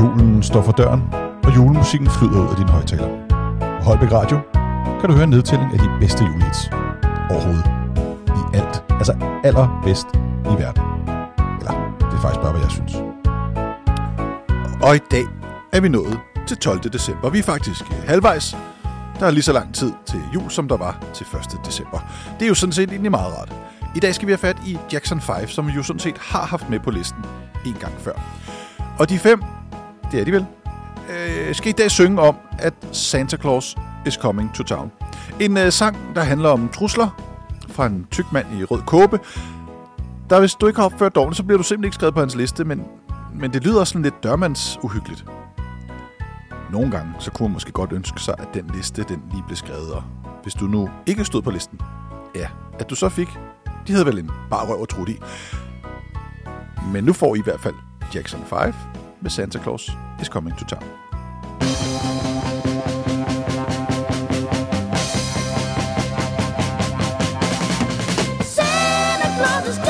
Julen står for døren, og julemusikken flyder ud af din højtaler. På Holbæk Radio kan du høre en nedtælling af de bedste julehits overhovedet. I alt. Altså allerbedst i verden. Eller, det er faktisk bare, hvad jeg synes. Og i dag er vi nået til 12. december. Vi er faktisk halvvejs. Der er lige så lang tid til jul, som der var til 1. december. Det er jo sådan set egentlig meget rart. I dag skal vi have fat i Jackson 5, som vi jo sådan set har haft med på listen en gang før. Og de fem, det er de vel, øh, skal i dag synge om, at Santa Claus is coming to town. En øh, sang, der handler om trusler fra en tyk mand i rød kåbe. Der hvis du ikke har opført dårligt, så bliver du simpelthen ikke skrevet på hans liste, men, men det lyder sådan lidt dørmands uhyggeligt. Nogle gange, så kunne man måske godt ønske sig, at den liste, den lige blev skrevet, og hvis du nu ikke stod på listen, ja, at du så fik, de havde vel en bare røv og trut i. Men nu får I i hvert fald Jackson 5 med Santa Claus is Coming to Town. Santa Claus is coming